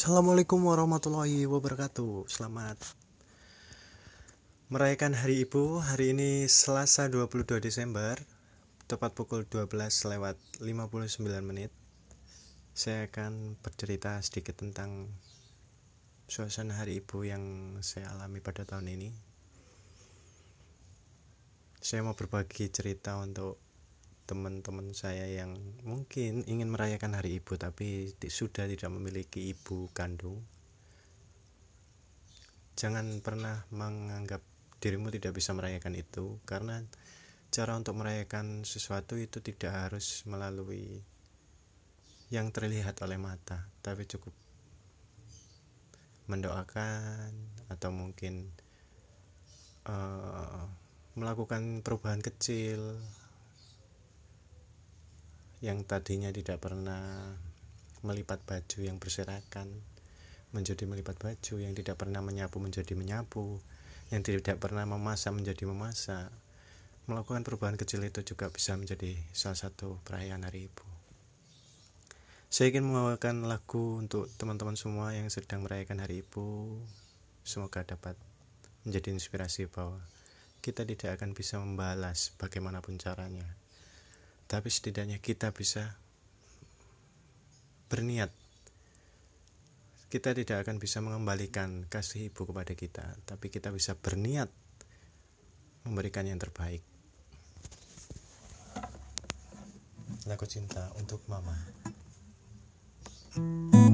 Assalamualaikum warahmatullahi wabarakatuh. Selamat Merayakan Hari Ibu. Hari ini Selasa 22 Desember Tepat pukul 12 lewat 59 menit. Saya akan bercerita sedikit tentang Suasana Hari Ibu yang saya alami pada tahun ini. Saya mau berbagi cerita untuk teman-teman saya yang mungkin ingin merayakan hari ibu tapi sudah tidak memiliki ibu kandung. Jangan pernah menganggap dirimu tidak bisa merayakan itu karena cara untuk merayakan sesuatu itu tidak harus melalui yang terlihat oleh mata tapi cukup mendoakan atau mungkin uh, melakukan perubahan kecil yang tadinya tidak pernah melipat baju yang berserakan menjadi melipat baju yang tidak pernah menyapu menjadi menyapu yang tidak pernah memasak menjadi memasak. Melakukan perubahan kecil itu juga bisa menjadi salah satu perayaan hari ibu. Saya ingin membawakan lagu untuk teman-teman semua yang sedang merayakan hari ibu. Semoga dapat menjadi inspirasi bahwa kita tidak akan bisa membalas bagaimanapun caranya tapi setidaknya kita bisa berniat. Kita tidak akan bisa mengembalikan kasih ibu kepada kita tapi kita bisa berniat memberikan yang terbaik. Lagu cinta untuk mama. sederhana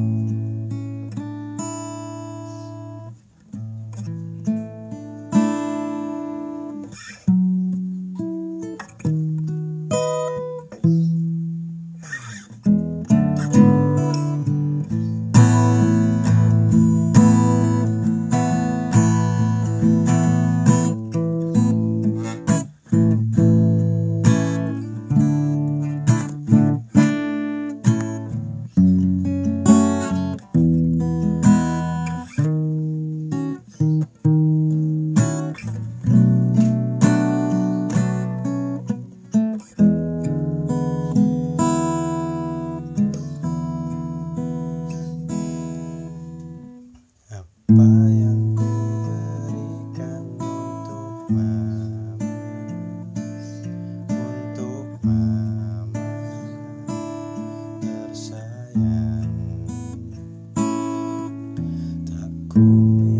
Amém.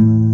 Mm-hmm.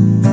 Thank you.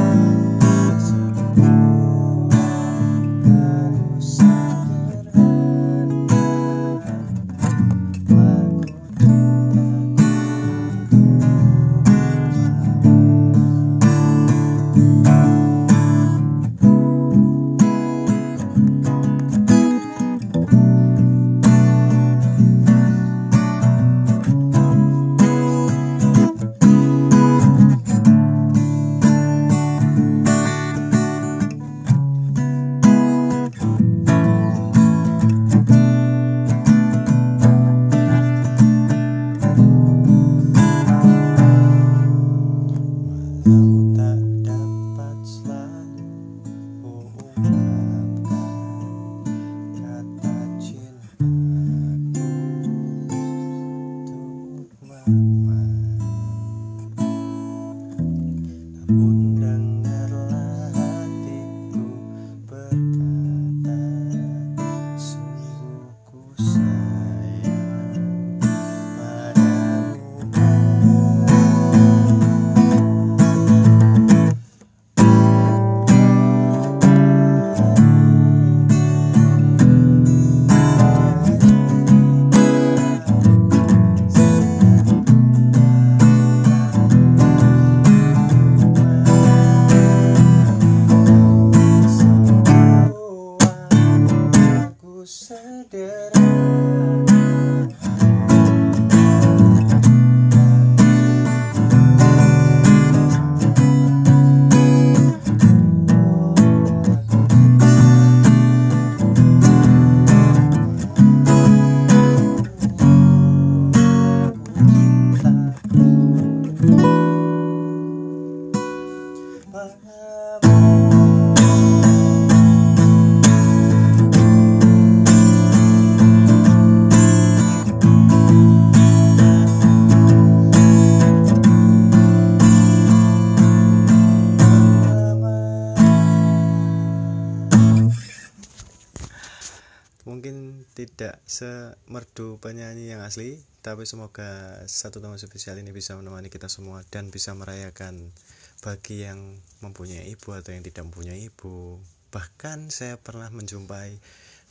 Mungkin tidak semerdu penyanyi yang asli tapi semoga satu teman spesial ini bisa menemani kita semua dan bisa merayakan bagi yang mempunyai ibu atau yang tidak mempunyai ibu. Bahkan saya pernah menjumpai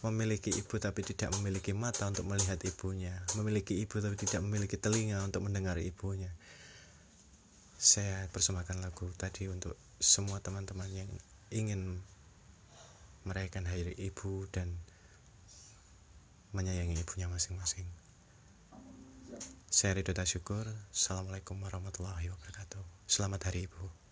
memiliki ibu tapi tidak memiliki mata untuk melihat ibunya memiliki ibu tapi tidak memiliki telinga untuk mendengar ibunya. Saya persembahkan lagu tadi untuk semua teman-teman yang ingin merayakan hari ibu dan menyayangi ibunya masing-masing. Saya Ridho Tasyukur. Assalamualaikum warahmatullahi wabarakatuh. Selamat Hari Ibu.